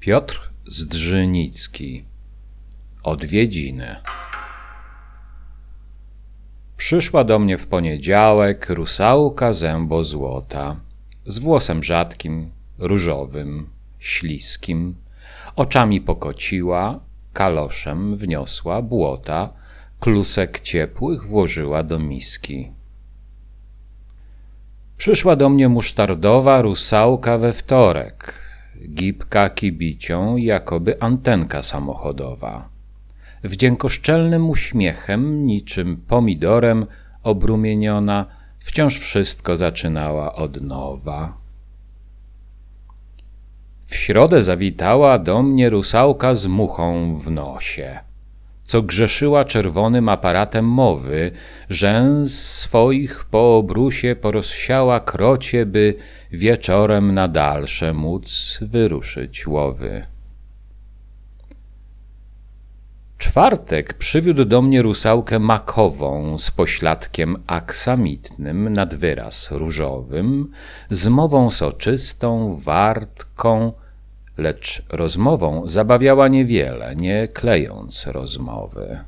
Piotr Zdrzynicki Odwiedziny. Przyszła do mnie w poniedziałek rusałka zębo złota, z włosem rzadkim, różowym, śliskim, oczami pokociła, kaloszem wniosła błota, klusek ciepłych włożyła do miski. Przyszła do mnie musztardowa rusałka we wtorek, gibka kibicią, jakoby antenka samochodowa. Wdziękoszczelnym uśmiechem, niczym pomidorem obrumieniona, wciąż wszystko zaczynała od nowa. W środę zawitała do mnie rusałka z muchą w nosie, co grzeszyła czerwonym aparatem mowy, rzęs swoich po obrusie porozsiała krocie, by wieczorem na dalsze móc wyruszyć łowy. Czwartek przywiódł do mnie rusałkę makową z pośladkiem aksamitnym nad wyraz różowym, z mową soczystą, wartką, lecz rozmową zabawiała niewiele, nie klejąc rozmowy.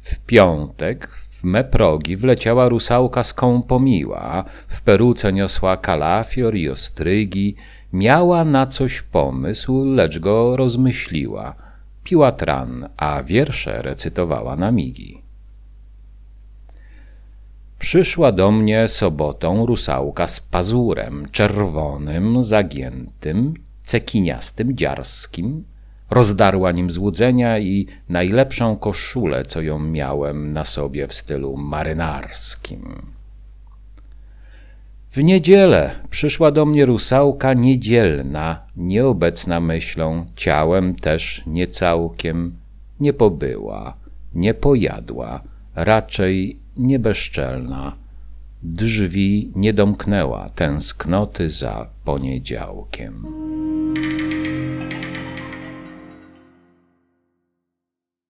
W piątek w me progi wleciała rusałka skąpomiła, w peruce niosła kalafior i ostrygi, miała na coś pomysł, lecz go rozmyśliła – piła tran, a wiersze recytowała na migi. Przyszła do mnie sobotą rusałka z pazurem czerwonym, zagiętym, cekiniastym, dziarskim. Rozdarła nim złudzenia i najlepszą koszulę, co ją miałem na sobie w stylu marynarskim. W niedzielę przyszła do mnie rusałka niedzielna, nieobecna myślą, ciałem też niecałkiem, nie pobyła, nie pojadła, raczej niebezczelna. Drzwi nie domknęła tęsknoty za poniedziałkiem.